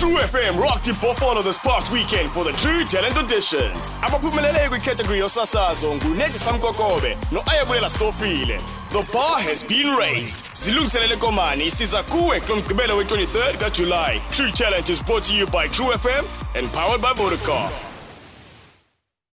True FM rocked the Buffalo this past weekend for the True Talent Auditions. Abaphumelele kwicategory yosasazo nguNeziswa Mkokobe noayabulela Stofile. The bar has been raised. Zilungiselele komani isiza kuwe kulomgqibelo we-23rd kaJulayi. True Challenge is brought to you by True FM and powered by Vodacom.